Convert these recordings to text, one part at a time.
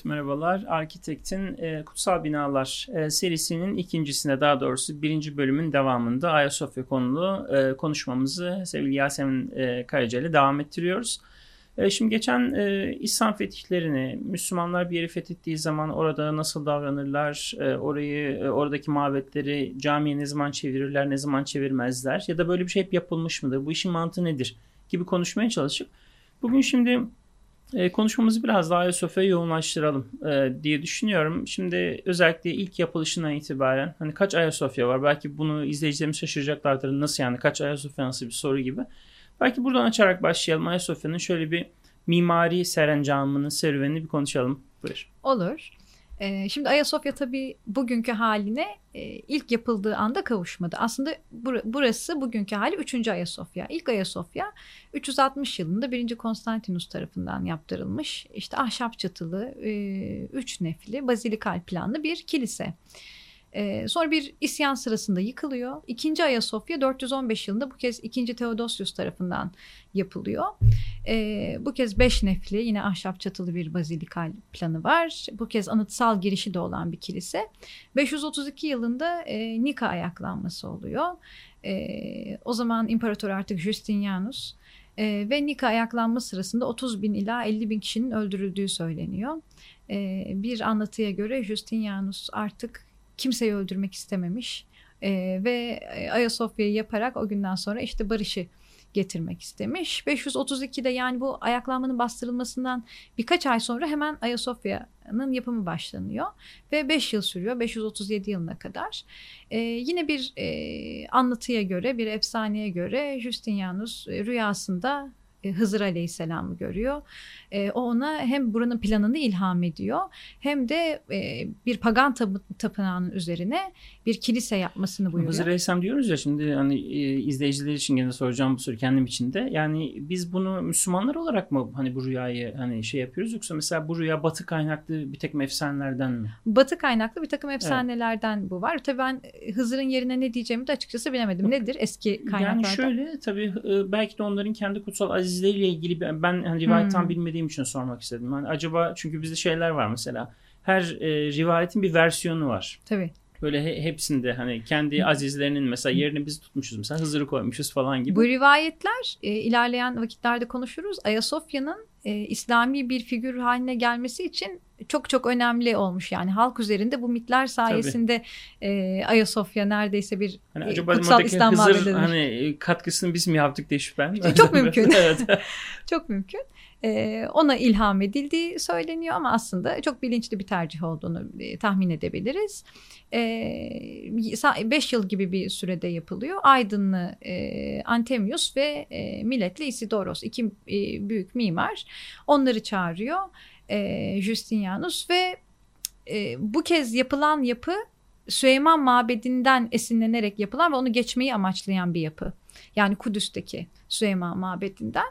Evet merhabalar. Architect'in e, Kutsal Binalar e, serisinin ikincisinde daha doğrusu birinci bölümün devamında Ayasofya konulu e, konuşmamızı sevgili Yasemin e, Karaca ile devam ettiriyoruz. E, şimdi geçen e, İslam fetihlerini, Müslümanlar bir yeri fethettiği zaman orada nasıl davranırlar, e, orayı, e, oradaki mabetleri camiye ne zaman çevirirler, ne zaman çevirmezler ya da böyle bir şey hep yapılmış mıdır, bu işin mantığı nedir gibi konuşmaya çalışıp bugün şimdi e, konuşmamızı biraz daha Ayasofya'ya yoğunlaştıralım e, diye düşünüyorum. Şimdi özellikle ilk yapılışından itibaren hani kaç Ayasofya var? Belki bunu izleyicilerimiz şaşıracaklardır. Nasıl yani kaç Ayasofya nasıl bir soru gibi. Belki buradan açarak başlayalım. Ayasofya'nın şöyle bir mimari serencamının serüvenini bir konuşalım. Buyur. Olur. Ee, şimdi Ayasofya tabii bugünkü haline e, ilk yapıldığı anda kavuşmadı. Aslında burası bugünkü hali 3. Ayasofya. İlk Ayasofya 360 yılında 1. Konstantinus tarafından yaptırılmış. İşte ahşap çatılı, 3 e, nefli, bazilikal planlı bir kilise. E, sonra bir isyan sırasında yıkılıyor. İkinci Ayasofya 415 yılında bu kez 2. Theodosius tarafından yapılıyor. E, bu kez beş nefli yine ahşap çatılı bir bazilikal planı var. Bu kez anıtsal girişi de olan bir kilise. 532 yılında e, Nika ayaklanması oluyor. E, o zaman imparator artık Justinianus e, ve Nika ayaklanma sırasında 30 bin ila 50 bin kişinin öldürüldüğü söyleniyor. Bir anlatıya göre Justinianus artık kimseyi öldürmek istememiş e, ve Ayasofya'yı yaparak o günden sonra işte barışı getirmek istemiş. 532'de yani bu ayaklanmanın bastırılmasından birkaç ay sonra hemen Ayasofya'nın yapımı başlanıyor ve 5 yıl sürüyor 537 yılına kadar. Ee, yine bir e, anlatıya göre bir efsaneye göre Justinianus e, rüyasında Hızır Aleyhisselam'ı görüyor. E, o ona hem buranın planını ilham ediyor hem de e, bir pagan tapınağının üzerine bir kilise yapmasını buyuruyor. Hızır Aleyhisselam diyoruz ya şimdi hani izleyiciler için gene soracağım bu soru kendim için de. Yani biz bunu Müslümanlar olarak mı hani bu rüyayı hani şey yapıyoruz yoksa mesela bu rüya batı kaynaklı bir takım efsanelerden mi? Batı kaynaklı bir takım efsanelerden evet. bu var. Tabii ben Hızır'ın yerine ne diyeceğimi de açıkçası bilemedim. Nedir eski kaynaklardan? Yani şöyle tabii belki de onların kendi kutsal aziz azizleriyle ilgili ben, ben hani rivayet tam hmm. bilmediğim için sormak istedim. Hani acaba çünkü bizde şeyler var mesela. Her e, rivayetin bir versiyonu var. Tabii. Böyle he, hepsinde hani kendi azizlerinin mesela yerini biz tutmuşuz mesela Hızır'ı koymuşuz falan gibi. Bu rivayetler e, ilerleyen vakitlerde konuşuruz. Ayasofya'nın e, İslami bir figür haline gelmesi için çok çok önemli olmuş yani halk üzerinde bu mitler sayesinde e, Ayasofya neredeyse bir hani e, kutsal İslam Hızır hani katkısını biz mi yaptık diye şüphem. Çok mümkün. çok mümkün e, ona ilham edildiği söyleniyor ama aslında çok bilinçli bir tercih olduğunu e, tahmin edebiliriz. 5 e, yıl gibi bir sürede yapılıyor. Aydınlı e, Antemius ve e, Milletli Isidoros iki e, büyük mimar onları çağırıyor e, Justinianus ve e, bu kez yapılan yapı Süleyman Mabedi'nden esinlenerek yapılan ve onu geçmeyi amaçlayan bir yapı. Yani Kudüs'teki Süleyman Mabedi'nden.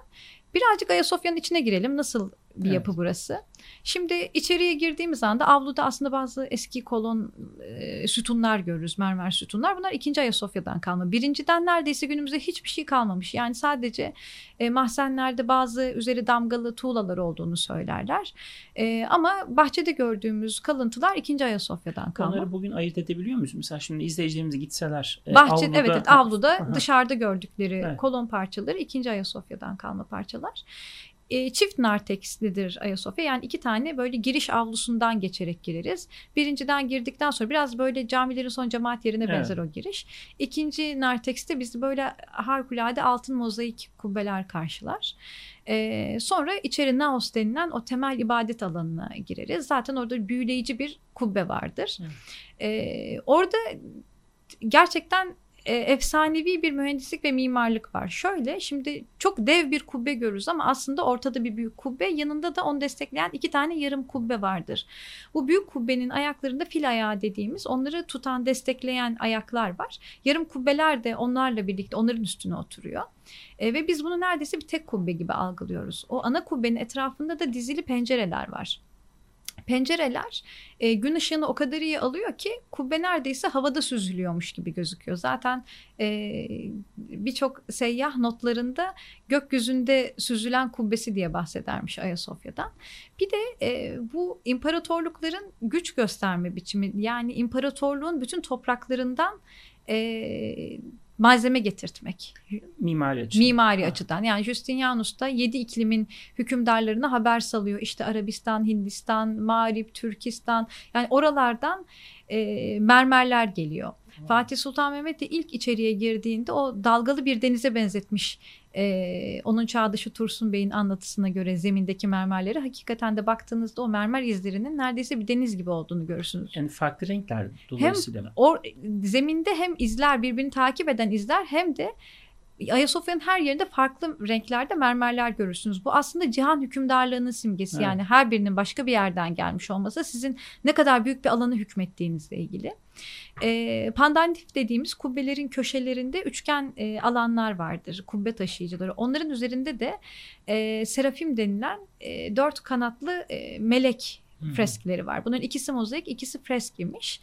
Birazcık Ayasofya'nın içine girelim. Nasıl bir evet. yapı burası? Şimdi içeriye girdiğimiz anda avluda aslında bazı eski kolon e, sütunlar görürüz. Mermer sütunlar. Bunlar ikinci Ayasofya'dan kalma. Birinciden neredeyse günümüzde hiçbir şey kalmamış. Yani sadece e, mahzenlerde bazı üzeri damgalı tuğlalar olduğunu söylerler. E, ama bahçede gördüğümüz kalıntılar ikinci Ayasofya'dan kalma. Onları bugün ayırt edebiliyor muyuz? Mesela şimdi izleyicilerimiz gitseler. E, Bahçe, avluda, evet, evet avluda aha. dışarıda gördükleri evet. kolon parçaları ikinci Ayasofya'dan kalma parçalar e, çift nartekslidir Ayasofya. Yani iki tane böyle giriş avlusundan geçerek gireriz. Birinciden girdikten sonra biraz böyle camilerin son cemaat yerine evet. benzer o giriş. İkinci nartekste bizi böyle harikulade altın mozaik kubbeler karşılar. Ee, sonra içeri naos denilen o temel ibadet alanına gireriz. Zaten orada büyüleyici bir kubbe vardır. Evet. Ee, orada gerçekten e, efsanevi bir mühendislik ve mimarlık var. Şöyle şimdi çok dev bir kubbe görürüz ama aslında ortada bir büyük kubbe yanında da onu destekleyen iki tane yarım kubbe vardır. Bu büyük kubbenin ayaklarında fil ayağı dediğimiz onları tutan destekleyen ayaklar var. Yarım kubbeler de onlarla birlikte onların üstüne oturuyor. E, ve biz bunu neredeyse bir tek kubbe gibi algılıyoruz. O ana kubbenin etrafında da dizili pencereler var pencereler e, gün ışığını o kadar iyi alıyor ki kubbe neredeyse havada süzülüyormuş gibi gözüküyor. Zaten e, birçok seyyah notlarında gökyüzünde süzülen kubbesi diye bahsedermiş Ayasofya'dan. Bir de e, bu imparatorlukların güç gösterme biçimi yani imparatorluğun bütün topraklarından e, malzeme getirtmek. Mimari açıdan. Mimari ha. açıdan. Yani Justinianus da yedi iklimin hükümdarlarına haber salıyor. İşte Arabistan, Hindistan, Mağrip, Türkistan yani oralardan e, mermerler geliyor. Fatih Sultan Mehmet de ilk içeriye girdiğinde o dalgalı bir denize benzetmiş ee, onun çağdaşı Tursun Bey'in anlatısına göre zemindeki mermerleri hakikaten de baktığınızda o mermer izlerinin neredeyse bir deniz gibi olduğunu görürsünüz. Yani farklı renkler dolayısıyla. Hem or, zeminde hem izler birbirini takip eden izler hem de Ayasofya'nın her yerinde farklı renklerde mermerler görürsünüz. Bu aslında cihan hükümdarlığının simgesi. Evet. Yani her birinin başka bir yerden gelmiş olması sizin ne kadar büyük bir alanı hükmettiğinizle ilgili. E, pandantif dediğimiz kubbelerin köşelerinde üçgen e, alanlar vardır. Kubbe taşıyıcıları. Onların üzerinde de e, serafim denilen e, dört kanatlı e, melek freskleri var. Bunların ikisi mozaik, ikisi fresk imiş.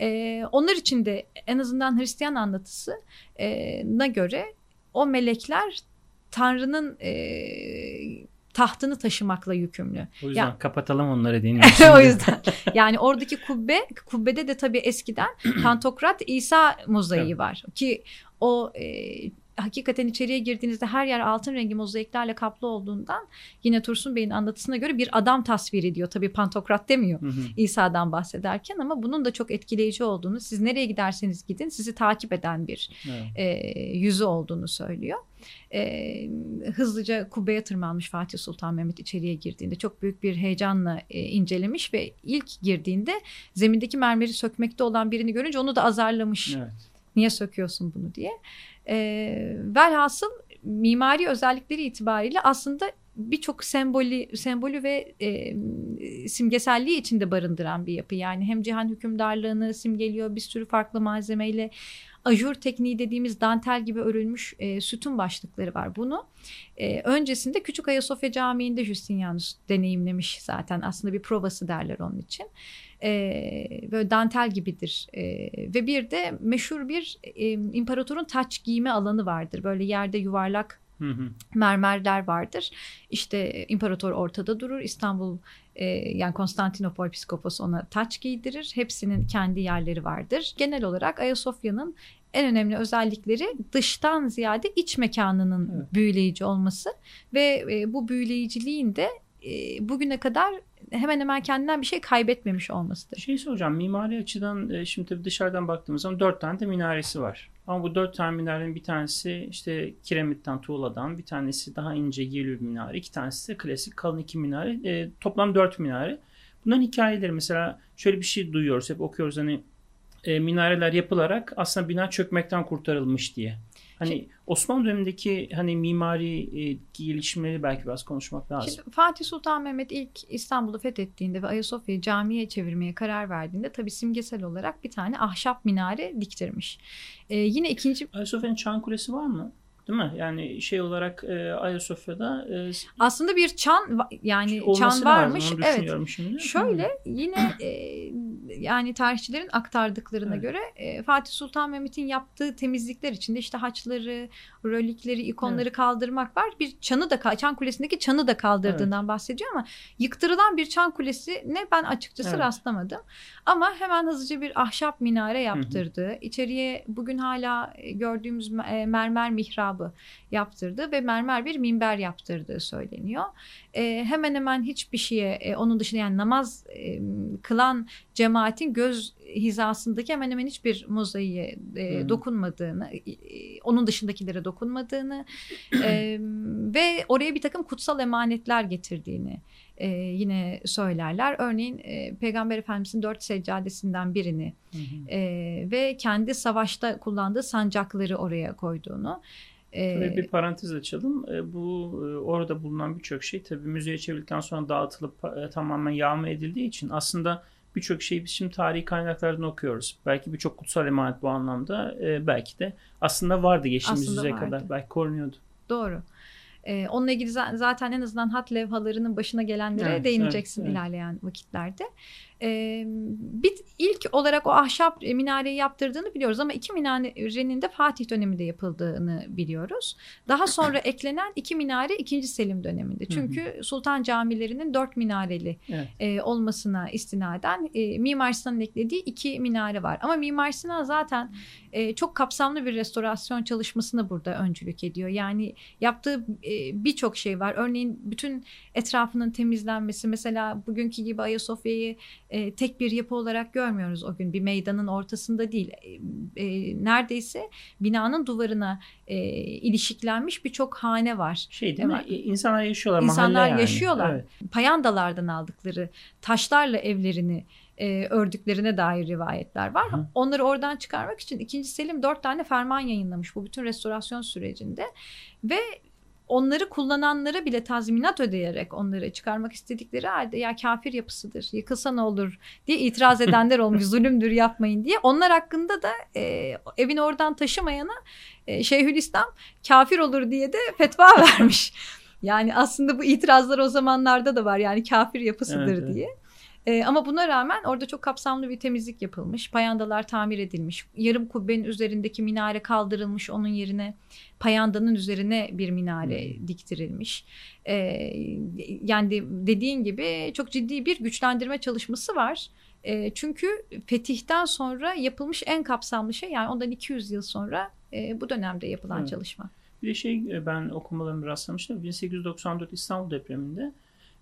Ee, onlar için de en azından Hristiyan anlatısına göre o melekler Tanrı'nın e, tahtını taşımakla yükümlü. O yüzden ya, kapatalım onları değil o yüzden. Yani oradaki kubbe, kubbede de tabii eskiden Pantokrat İsa mozaiği var. Ki o e, hakikaten içeriye girdiğinizde her yer altın rengi mozaiklerle kaplı olduğundan yine Tursun Bey'in anlatısına göre bir adam tasvir ediyor. Tabii Pantokrat demiyor İsa'dan bahsederken ama bunun da çok etkileyici olduğunu siz nereye giderseniz gidin sizi takip eden bir evet. e, yüzü olduğunu söylüyor. E, hızlıca kubbeye tırmanmış Fatih Sultan Mehmet içeriye girdiğinde çok büyük bir heyecanla e, incelemiş ve ilk girdiğinde zemindeki mermeri sökmekte olan birini görünce onu da azarlamış. Evet. Niye söküyorsun bunu diye. E, velhasıl mimari özellikleri itibariyle aslında birçok sembolü sembolü ve e, simgeselliği içinde barındıran bir yapı. Yani hem cihan hükümdarlığını simgeliyor bir sürü farklı malzemeyle. Ajur tekniği dediğimiz dantel gibi örülmüş e, sütun başlıkları var. Bunu e, öncesinde Küçük Ayasofya Camii'nde Justinianus deneyimlemiş zaten. Aslında bir provası derler onun için e, böyle dantel gibidir e, ve bir de meşhur bir e, imparatorun taç giyme alanı vardır böyle yerde yuvarlak Hı hı. mermerler vardır. İşte imparator ortada durur. İstanbul e, yani Konstantinopol Piskopos ona taç giydirir. Hepsinin kendi yerleri vardır. Genel olarak Ayasofya'nın en önemli özellikleri dıştan ziyade iç mekanının evet. büyüleyici olması ve e, bu büyüleyiciliğin de e, bugüne kadar hemen hemen kendinden bir şey kaybetmemiş olmasıdır. Şey soracağım mimari açıdan e, şimdi tabii dışarıdan baktığımız zaman dört tane de minaresi var. Ama bu dört tane minarenin bir tanesi işte kiremitten, tuğladan, bir tanesi daha ince bir minare, iki tanesi de klasik kalın iki minare. E, toplam dört minare. Bunların hikayeleri mesela şöyle bir şey duyuyoruz, hep okuyoruz hani e, minareler yapılarak aslında bina çökmekten kurtarılmış diye. Hani Şimdi, Osmanlı dönemindeki hani mimari e, gelişimleri belki biraz konuşmak lazım. Şimdi Fatih Sultan Mehmet ilk İstanbul'u fethettiğinde ve Ayasofya'yı camiye çevirmeye karar verdiğinde tabii simgesel olarak bir tane ahşap minare diktirmiş. Ee, yine ikinci... Ayasofya'nın çan kulesi var mı? Değil mi? Yani şey olarak e, Ayasofya'da e, aslında bir çan yani çan varmış. Lazım, evet. Şimdi. Şöyle yine e, yani tarihçilerin aktardıklarına evet. göre e, Fatih Sultan Mehmet'in yaptığı temizlikler içinde işte haçları, relikleri, ikonları evet. kaldırmak var. Bir çanı da çan kulesindeki çanı da kaldırdığından evet. bahsediyor ama yıktırılan bir çan kulesi ne ben açıkçası evet. rastlamadım. Ama hemen hızlıca bir ahşap minare yaptırdı. Hı hı. İçeriye bugün hala gördüğümüz e, mermer mihrabı yaptırdı ve mermer bir minber yaptırdığı söyleniyor. E, hemen hemen hiçbir şeye e, onun dışında yani namaz e, kılan cemaatin göz hizasındaki hemen hemen hiçbir mozaiğe e, dokunmadığını, e, onun dışındakilere dokunmadığını e, ve oraya bir takım kutsal emanetler getirdiğini e, yine söylerler. Örneğin e, Peygamber Efendimizin dört seccadesinden birini hı hı. E, ve kendi savaşta kullandığı sancakları oraya koyduğunu. Tabii bir parantez açalım. Bu orada bulunan birçok şey tabii müzeye çevrildikten sonra dağıtılıp tamamen yağma edildiği için aslında birçok şeyi biz şimdi tarihi kaynaklardan okuyoruz. Belki birçok kutsal emanet bu anlamda belki de aslında vardı geçtiğimiz yüzyıla kadar. Belki korunuyordu. Doğru. E, onunla ilgili zaten en azından hat levhalarının başına gelenlere evet, değineceksin evet, evet. ilerleyen vakitlerde. E, bir ilk olarak o ahşap minareyi yaptırdığını biliyoruz ama iki minarenin de Fatih döneminde yapıldığını biliyoruz. Daha sonra eklenen iki minare ikinci Selim döneminde. Çünkü Sultan camilerinin dört minareli evet. e, olmasına istinaden e, Mimar Sinan'ın eklediği iki minare var. Ama Mimar Sinan zaten e, çok kapsamlı bir restorasyon çalışmasına burada öncülük ediyor. Yani yaptığı e, birçok şey var. Örneğin bütün etrafının temizlenmesi mesela bugünkü gibi Ayasofya'yı e, tek bir yapı olarak görmüyoruz o gün. Bir meydanın ortasında değil. E, e, neredeyse binanın duvarına e, ilişiklenmiş birçok hane var. Şey değil, mi? mi? İnsanlar yaşıyorlar. İnsanlar yani. yaşıyorlar. Evet. Payandalardan aldıkları taşlarla evlerini e, ördüklerine dair rivayetler var. Hı. Onları oradan çıkarmak için 2. Selim dört tane ferman yayınlamış bu bütün restorasyon sürecinde ve onları kullananlara bile tazminat ödeyerek onları çıkarmak istedikleri halde ya kafir yapısıdır yıkılsa ne olur diye itiraz edenler olmuş zulümdür yapmayın diye. Onlar hakkında da e, evini oradan taşımayana e, Şeyhülislam kafir olur diye de fetva vermiş. Yani aslında bu itirazlar o zamanlarda da var yani kafir yapısıdır evet, diye. Evet. E, ama buna rağmen orada çok kapsamlı bir temizlik yapılmış. Payandalar tamir edilmiş. Yarım kubbenin üzerindeki minare kaldırılmış. Onun yerine payandanın üzerine bir minare hmm. diktirilmiş. E, yani dediğin gibi çok ciddi bir güçlendirme çalışması var. E, çünkü fetihten sonra yapılmış en kapsamlı şey yani ondan 200 yıl sonra e, bu dönemde yapılan evet. çalışma. Bir de şey ben okumalarımı rastlamıştım. 1894 İstanbul depreminde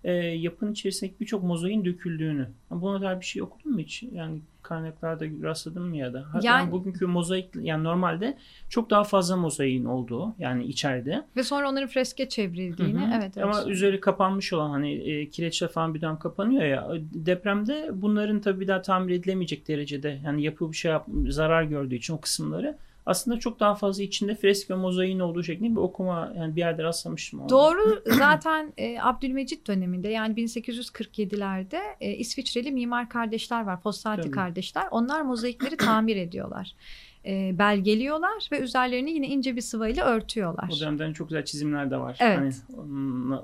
e, yapının içerisindeki birçok mozaiğin döküldüğünü. Buna dair bir şey okudun mu hiç? Yani kaynaklarda rastladın mı ya da? Yani, yani bugünkü mozaik yani normalde çok daha fazla mozaiğin olduğu yani içeride. Ve sonra onların freske çevrildiğini Hı-hı. evet. Ama üzeri kapanmış olan hani e, kireçle falan birden kapanıyor ya depremde bunların tabii bir daha tamir edilemeyecek derecede yani yapı bir şey yap, zarar gördüğü için o kısımları aslında çok daha fazla içinde fresk ve mozaiğin olduğu şeklinde bir okuma yani bir yerde rastlamıştım. Onu. Doğru zaten e, Abdülmecit döneminde yani 1847'lerde e, İsviçreli mimar kardeşler var. Fossati kardeşler. Onlar mozaikleri tamir ediyorlar e, belgeliyorlar ve üzerlerini yine ince bir sıvayla örtüyorlar. O dönemden çok güzel çizimler de var. Evet. Hani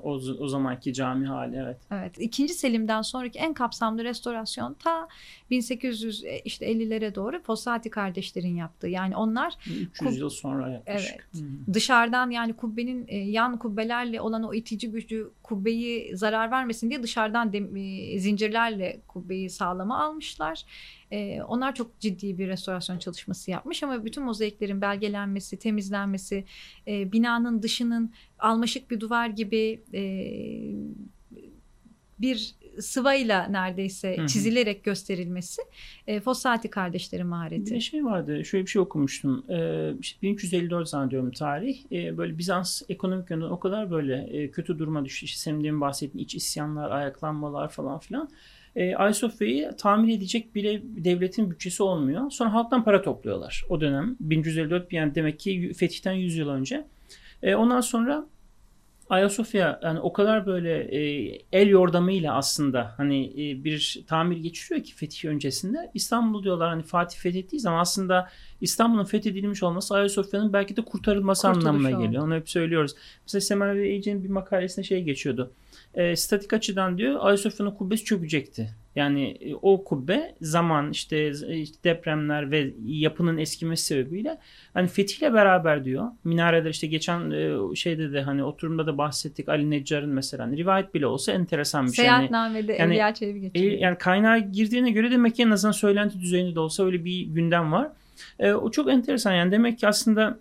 o, o zamanki cami hali evet. Evet. İkinci Selim'den sonraki en kapsamlı restorasyon ta 1800 e, işte 50'lere doğru Fossati kardeşlerin yaptığı. Yani onlar 300 yıl sonra yaklaşık. Evet. Hmm. Dışarıdan yani kubbenin e, yan kubbelerle olan o itici gücü kubbeyi zarar vermesin diye dışarıdan de, e, zincirlerle kubbeyi sağlama almışlar. E, onlar çok ciddi bir restorasyon çalışması yapmış ama bütün mozaiklerin belgelenmesi, temizlenmesi, e, binanın dışının almaşık bir duvar gibi e, bir sıvayla neredeyse Hı-hı. çizilerek gösterilmesi e, Fossati kardeşlerin mahareti. Bir şey vardı şöyle bir şey okumuştum e, işte 1354 zannediyorum tarih e, böyle Bizans ekonomik yönden o kadar böyle e, kötü duruma düştü işte senin demin bahsettiğin iç isyanlar ayaklanmalar falan filan e, Ayasofya'yı tamir edecek bile devletin bütçesi olmuyor. Sonra halktan para topluyorlar o dönem. 1154 yani demek ki fetihten 100 yıl önce. E, ondan sonra Ayasofya yani o kadar böyle e, el yordamıyla aslında hani e, bir tamir geçiriyor ki fetih öncesinde. İstanbul diyorlar hani Fatih fethettiği zaman aslında İstanbul'un fethedilmiş olması Ayasofya'nın belki de kurtarılması Kurtuluş anlamına oldu. geliyor. Onu hep söylüyoruz. Mesela Semer ve Ece'nin bir makalesinde şey geçiyordu e, statik açıdan diyor Ayasofya'nın kubbesi çökecekti. Yani e, o kubbe zaman işte, işte depremler ve yapının eskimesi sebebiyle hani fetihle beraber diyor. Minareler işte geçen e, şeyde de hani oturumda da bahsettik Ali Neccar'ın mesela hani rivayet bile olsa enteresan bir şey. Seyahatnamede yani, Evliya Çelebi geçiyor. E, yani kaynağa girdiğine göre demek ki en azından söylenti düzeyinde de olsa öyle bir gündem var. E, o çok enteresan yani demek ki aslında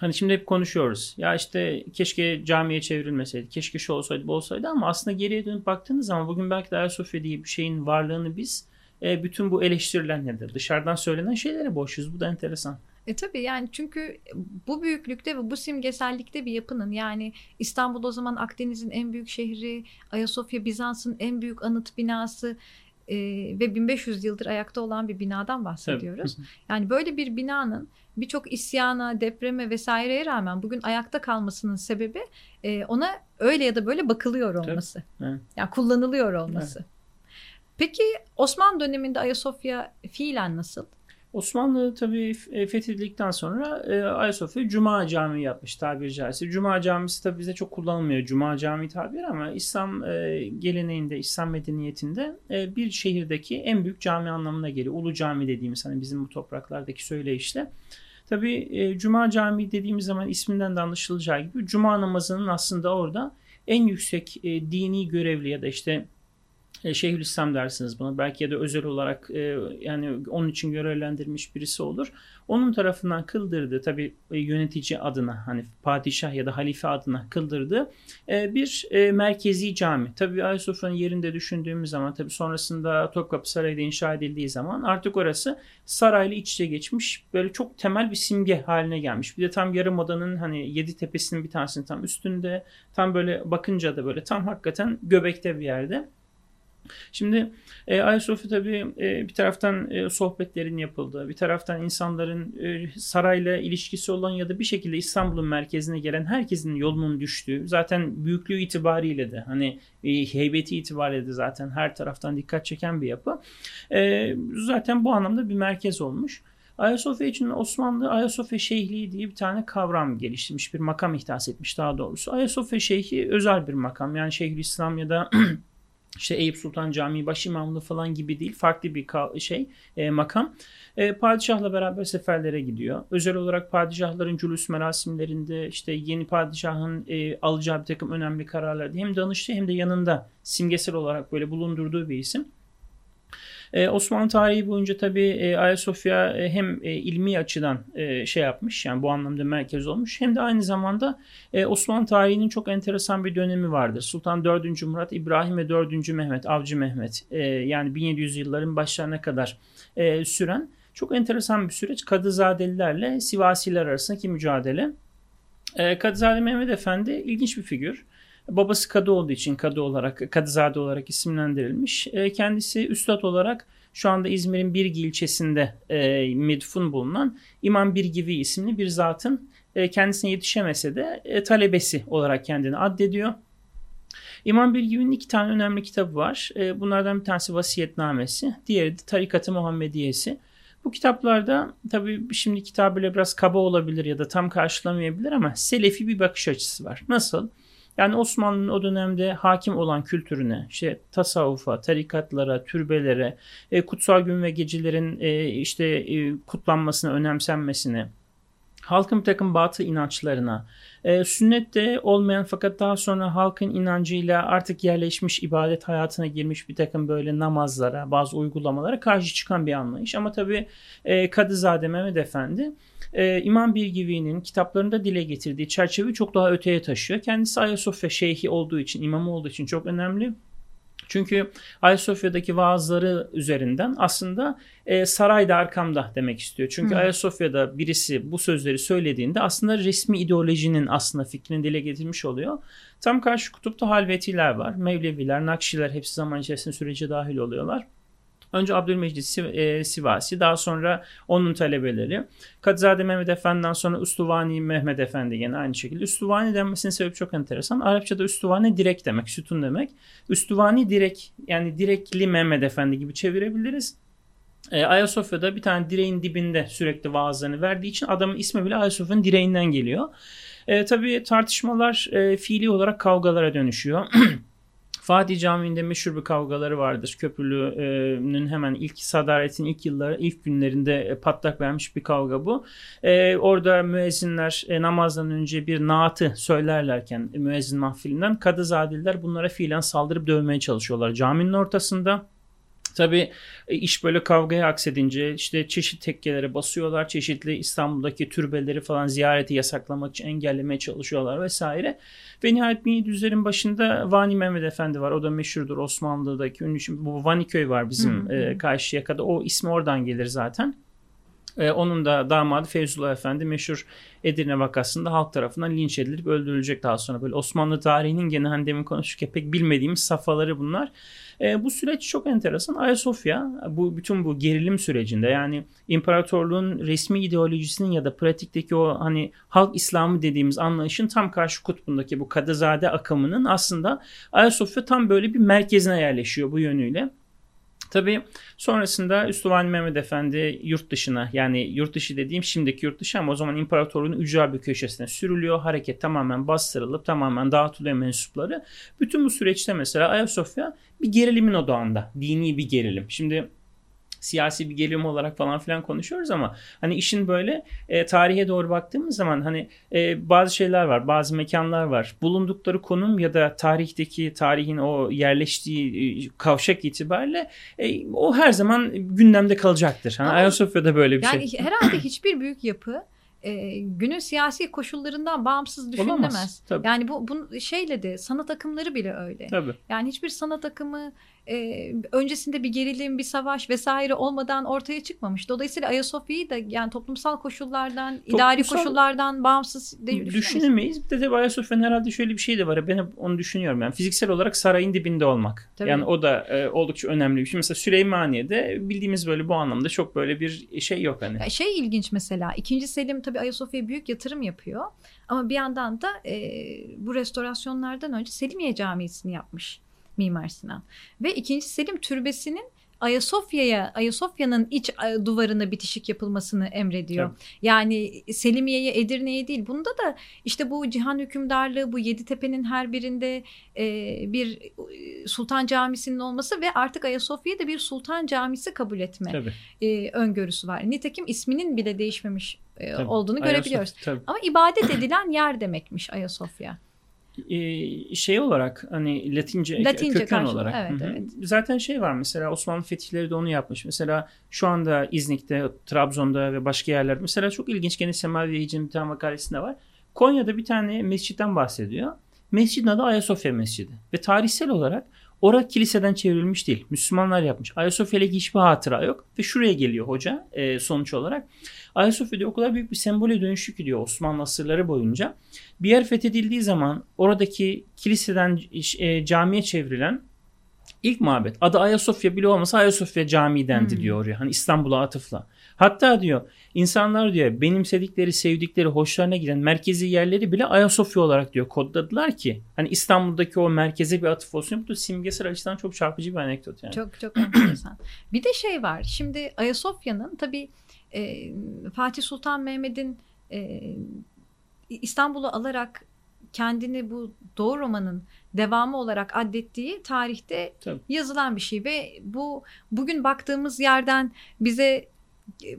Hani şimdi hep konuşuyoruz. Ya işte keşke camiye çevrilmeseydi, keşke şu olsaydı bu olsaydı ama aslında geriye dönüp baktığınız zaman bugün belki de Ayasofya diye bir şeyin varlığını biz e, bütün bu eleştirilenlerdir. Dışarıdan söylenen şeylere boşuz. Bu da enteresan. E tabii yani çünkü bu büyüklükte ve bu simgesellikte bir yapının yani İstanbul o zaman Akdeniz'in en büyük şehri, Ayasofya Bizans'ın en büyük anıt binası e, ve 1500 yıldır ayakta olan bir binadan bahsediyoruz. Tabii. Yani böyle bir binanın birçok isyana, depreme vesaireye rağmen bugün ayakta kalmasının sebebi e, ona öyle ya da böyle bakılıyor olması. Evet. Yani kullanılıyor olması. Evet. Peki Osmanlı döneminde Ayasofya fiilen nasıl? Osmanlı tabii e, fethedildikten sonra e, Ayasofya Cuma Camii yapmış tabiri caizse. Cuma Camisi tabii bize çok kullanılmıyor Cuma Camii tabiri ama İslam e, geleneğinde, İslam medeniyetinde bir şehirdeki en büyük cami anlamına geliyor. Ulu Cami dediğimiz hani bizim bu topraklardaki söyleyişle. Tabii Cuma Camii dediğimiz zaman isminden de anlaşılacağı gibi Cuma namazının aslında orada en yüksek dini görevli ya da işte e, Şeyhülislam dersiniz buna. Belki ya da özel olarak e, yani onun için görevlendirilmiş birisi olur. Onun tarafından kıldırdığı tabi e, yönetici adına hani padişah ya da halife adına kıldırdığı e, bir e, merkezi cami. Tabi Ayasofya'nın yerinde düşündüğümüz zaman tabi sonrasında Topkapı Sarayı'da inşa edildiği zaman artık orası sarayla iç içe geçmiş. Böyle çok temel bir simge haline gelmiş. Bir de tam Yarımada'nın hani yedi tepesinin bir tanesinin tam üstünde tam böyle bakınca da böyle tam hakikaten göbekte bir yerde. Şimdi e, Ayasofya tabii e, bir taraftan e, sohbetlerin yapıldığı, bir taraftan insanların e, sarayla ilişkisi olan ya da bir şekilde İstanbul'un merkezine gelen herkesin yolunun düştüğü, zaten büyüklüğü itibariyle de hani e, heybeti itibariyle de zaten her taraftan dikkat çeken bir yapı. E, zaten bu anlamda bir merkez olmuş. Ayasofya için Osmanlı Ayasofya Şeyhliği diye bir tane kavram geliştirmiş, bir makam ihdas etmiş daha doğrusu. Ayasofya Şeyhi özel bir makam. Yani Şeyhülislam ya da işte Eyüp Sultan Camii başimamlığı falan gibi değil farklı bir şey e, makam. E, padişahla beraber seferlere gidiyor. Özel olarak padişahların cülüs merasimlerinde işte yeni padişahın e, alacağı bir takım önemli kararlarda hem danıştı hem de yanında simgesel olarak böyle bulundurduğu bir isim. E, Osmanlı tarihi boyunca tabii e, Ayasofya e, hem e, ilmi açıdan e, şey yapmış yani bu anlamda merkez olmuş hem de aynı zamanda e, Osmanlı tarihinin çok enteresan bir dönemi vardır. Sultan 4. Murat, İbrahim ve 4. Mehmet, Avcı Mehmet e, yani 1700 yılların başlarına kadar e, süren çok enteresan bir süreç. Kadızadelilerle Sivasiler arasındaki mücadele. E, Kadızade Mehmet Efendi ilginç bir figür. Babası kadı olduğu için kadı olarak, kadızade olarak isimlendirilmiş. E, kendisi üstad olarak şu anda İzmir'in Birgi ilçesinde e, bulunan İmam Birgivi isimli bir zatın e, kendisine yetişemese de e, talebesi olarak kendini addediyor. İmam Birgivi'nin iki tane önemli kitabı var. E, bunlardan bir tanesi Vasiyetnamesi, diğeri de Tarikat-ı Muhammediyesi. Bu kitaplarda tabii şimdi kitabıyla biraz kaba olabilir ya da tam karşılamayabilir ama selefi bir bakış açısı var. Nasıl? Yani Osmanlı'nın o dönemde hakim olan kültürüne, işte tasavvufa, tarikatlara, türbelere, e, kutsal gün ve gecelerin e, işte e, kutlanmasına, önemsenmesine, halkın bir takım batı inançlarına, e, sünnette olmayan fakat daha sonra halkın inancıyla artık yerleşmiş ibadet hayatına girmiş bir takım böyle namazlara, bazı uygulamalara karşı çıkan bir anlayış. Ama tabii e, Kadızade Mehmet Efendi e, İmam Bilgivi'nin kitaplarında dile getirdiği çerçeveyi çok daha öteye taşıyor. Kendisi Ayasofya şeyhi olduğu için, imamı olduğu için çok önemli. Çünkü Ayasofya'daki vaazları üzerinden aslında e, sarayda arkamda demek istiyor. Çünkü hmm. Ayasofya'da birisi bu sözleri söylediğinde aslında resmi ideolojinin aslında fikrini dile getirmiş oluyor. Tam karşı kutupta halvetiler var. Mevleviler, Nakşiler hepsi zaman içerisinde sürece dahil oluyorlar. Önce Abdülmecid e, Sivasi, daha sonra onun talebeleri. Kadızade Mehmet Efendi'den sonra Üstuvani Mehmet Efendi yine aynı şekilde. Üstuvani denmesinin sebebi çok enteresan. Arapçada Üstuvani direk demek, sütun demek. Üstuvani direk yani direkli Mehmet Efendi gibi çevirebiliriz. E, Ayasofya'da bir tane direğin dibinde sürekli vaazlarını verdiği için adamın ismi bile Ayasofya'nın direğinden geliyor. E, tabii tartışmalar e, fiili olarak kavgalara dönüşüyor. Fatih Camii'nde meşhur bir kavgaları vardır. Köprülü'nün hemen ilk sadaretin ilk yılları, ilk günlerinde e, patlak vermiş bir kavga bu. Ee, orada müezzinler e, namazdan önce bir naatı söylerlerken müezzin mahfilinden Kadızadeliler bunlara fiilen saldırıp dövmeye çalışıyorlar caminin ortasında. Tabi e, iş böyle kavgaya aksedince işte çeşitli tekkelere basıyorlar. Çeşitli İstanbul'daki türbeleri falan ziyareti yasaklamak için engellemeye çalışıyorlar vesaire. Ve nihayet 1700'lerin başında Vani Mehmet Efendi var. O da meşhurdur Osmanlı'daki ünlü. Bu Vaniköy var bizim e, Karşıyaka'da. O ismi oradan gelir zaten. E, onun da damadı Feyzullah Efendi meşhur Edirne vakasında halk tarafından linç edilip öldürülecek daha sonra. Böyle Osmanlı tarihinin gene hani demin konuşurken pek bilmediğimiz safhaları bunlar. E, bu süreç çok enteresan. Ayasofya bu bütün bu gerilim sürecinde yani imparatorluğun resmi ideolojisinin ya da pratikteki o hani halk İslamı dediğimiz anlayışın tam karşı kutbundaki bu Kadızade akımının aslında Ayasofya tam böyle bir merkezine yerleşiyor bu yönüyle. Tabii sonrasında Üstuvani Mehmet Efendi yurt dışına yani yurt dışı dediğim şimdiki yurt dışı ama o zaman imparatorluğun ücra bir köşesine sürülüyor. Hareket tamamen bastırılıp tamamen dağıtılıyor mensupları. Bütün bu süreçte mesela Ayasofya bir gerilimin odağında. Dini bir gerilim. Şimdi siyasi bir gerilim olarak falan filan konuşuyoruz ama hani işin böyle e, tarihe doğru baktığımız zaman hani e, bazı şeyler var, bazı mekanlar var. Bulundukları konum ya da tarihteki tarihin o yerleştiği e, kavşak itibariyle e, o her zaman gündemde kalacaktır. Hani Ayasofya'da böyle bir yani şey. Yani herhalde hiçbir büyük yapı e, günün siyasi koşullarından bağımsız düşünülemez. Yani bu, bu şeyle de sanat akımları bile öyle. Tabii. Yani hiçbir sanat akımı e, öncesinde bir gerilim, bir savaş vesaire olmadan ortaya çıkmamış. Dolayısıyla Ayasofya'yı da yani toplumsal koşullardan, toplumsal, idari koşullardan bağımsız de düşünemeyiz. Bir de tabii Ayasofya'nın herhalde şöyle bir şey de var. Ben hep onu düşünüyorum. Yani fiziksel olarak sarayın dibinde olmak. Tabii. Yani o da e, oldukça önemli bir şey. Mesela Süleymaniye'de bildiğimiz böyle bu anlamda çok böyle bir şey yok hani. Ya şey ilginç mesela. İkinci Selim tabii Ayasofya'ya büyük yatırım yapıyor. Ama bir yandan da e, bu restorasyonlardan önce Selimiye Camii'sini yapmış. Mimar Sinan. Ve ikinci Selim türbesinin Ayasofya'ya, Ayasofya'nın iç e, duvarına bitişik yapılmasını emrediyor. Tabii. Yani Selimiye'ye, Edirne'ye değil. Bunda da işte bu cihan hükümdarlığı, bu yedi tepenin her birinde e, bir e, sultan camisinin olması ve artık Ayasofya'da bir sultan camisi kabul etme e, öngörüsü var. Nitekim isminin bile değişmemiş e, olduğunu Ayasofya, görebiliyoruz. Tabii. Ama ibadet edilen yer demekmiş Ayasofya şey olarak hani Latince, Latince köken karşılığı, olarak. Evet, evet. Zaten şey var mesela Osmanlı fetihleri de onu yapmış. Mesela şu anda İznik'te, Trabzon'da ve başka yerler mesela çok ilginç gene Semavi Yayıcı'nın bir tane makalesinde var. Konya'da bir tane mescitten bahsediyor. Mescidin adı Ayasofya Mescidi. Ve tarihsel olarak Orada kiliseden çevrilmiş değil. Müslümanlar yapmış. Ayasofya ile hiçbir hatıra yok. Ve şuraya geliyor hoca e, sonuç olarak. Ayasofya o kadar büyük bir sembole dönüşü ki diyor Osmanlı asırları boyunca. Bir yer fethedildiği zaman oradaki kiliseden e, camiye çevrilen ilk mabet adı Ayasofya bile olmasa Ayasofya Camii dendi hmm. diyor oraya. Hani İstanbul'a atıfla. Hatta diyor insanlar diyor benimsedikleri, sevdikleri, hoşlarına giden merkezi yerleri bile Ayasofya olarak diyor kodladılar ki hani İstanbul'daki o merkeze bir atıf olsun. Bu da simgesel açıdan çok çarpıcı bir anekdot yani. Çok çok enteresan. bir de şey var. Şimdi Ayasofya'nın tabii e, Fatih Sultan Mehmet'in e, İstanbul'u alarak kendini bu Doğu romanın devamı olarak addettiği tarihte Tabii. yazılan bir şey ve bu bugün baktığımız yerden bize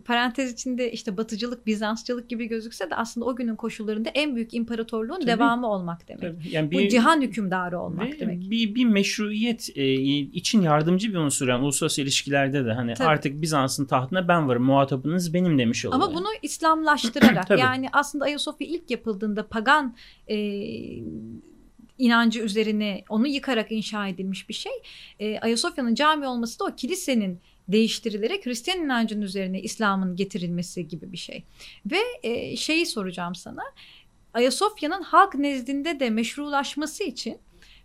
parantez içinde işte batıcılık, Bizansçılık gibi gözükse de aslında o günün koşullarında en büyük imparatorluğun Tabii. devamı olmak demek. Tabii. Yani bir, Bu cihan hükümdarı olmak demek. Bir, bir meşruiyet e, için yardımcı bir unsur yani uluslararası ilişkilerde de hani Tabii. artık Bizans'ın tahtına ben varım muhatabınız benim demiş oluyor. Ama bunu İslamlaştırarak yani aslında Ayasofya ilk yapıldığında pagan e, inancı üzerine onu yıkarak inşa edilmiş bir şey. E, Ayasofya'nın cami olması da o kilisenin değiştirilerek Hristiyan inancının üzerine İslam'ın getirilmesi gibi bir şey. Ve e, şeyi soracağım sana. Ayasofya'nın halk nezdinde de meşrulaşması için